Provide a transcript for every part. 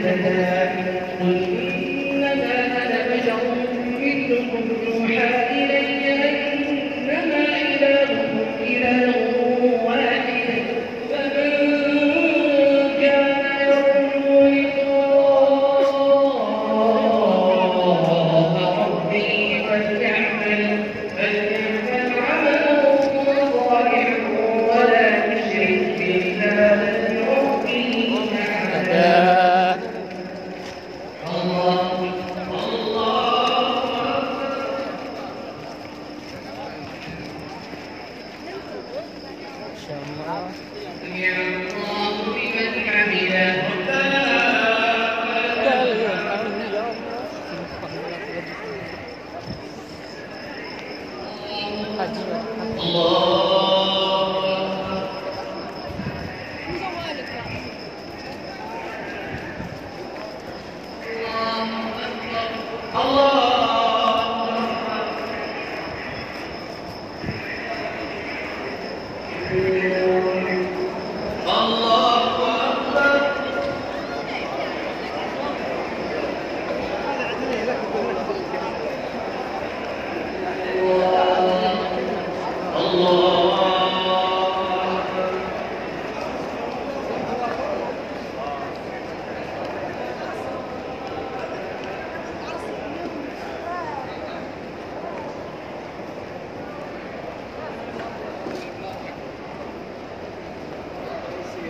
Thank you. masyaallah ya Allahu Allah. الله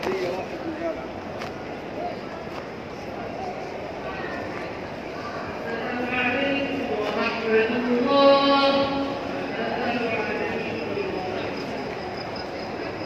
bendiga.